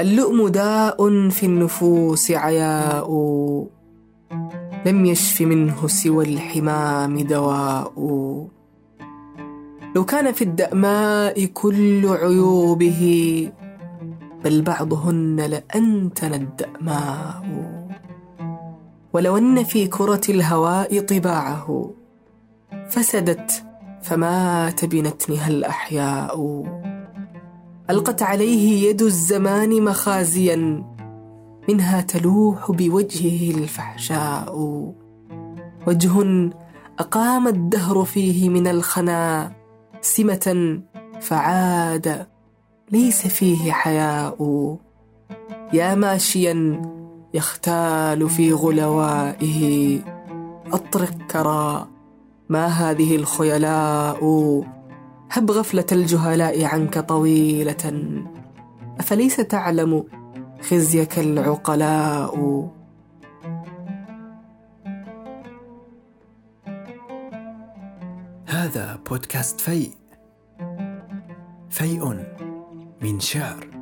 اللؤم داء في النفوس عياء. لم يشف منه سوى الحمام دواء. لو كان في الدأماء كل عيوبه بل بعضهن لأنتن الدأماء. ولو أن في كرة الهواء طباعه فسدت فمات بنتنها الأحياء. ألقت عليه يد الزمان مخازيا منها تلوح بوجهه الفحشاء. وجه أقام الدهر فيه من الخنا سمة فعاد ليس فيه حياء. يا ماشيا يختال في غلوائه أطرق كرى ما هذه الخيلاء؟ هب غفلة الجهلاء عنك طويلة. أفليس تعلم خزيك العقلاء؟ هذا بودكاست فيء. فيء من شعر.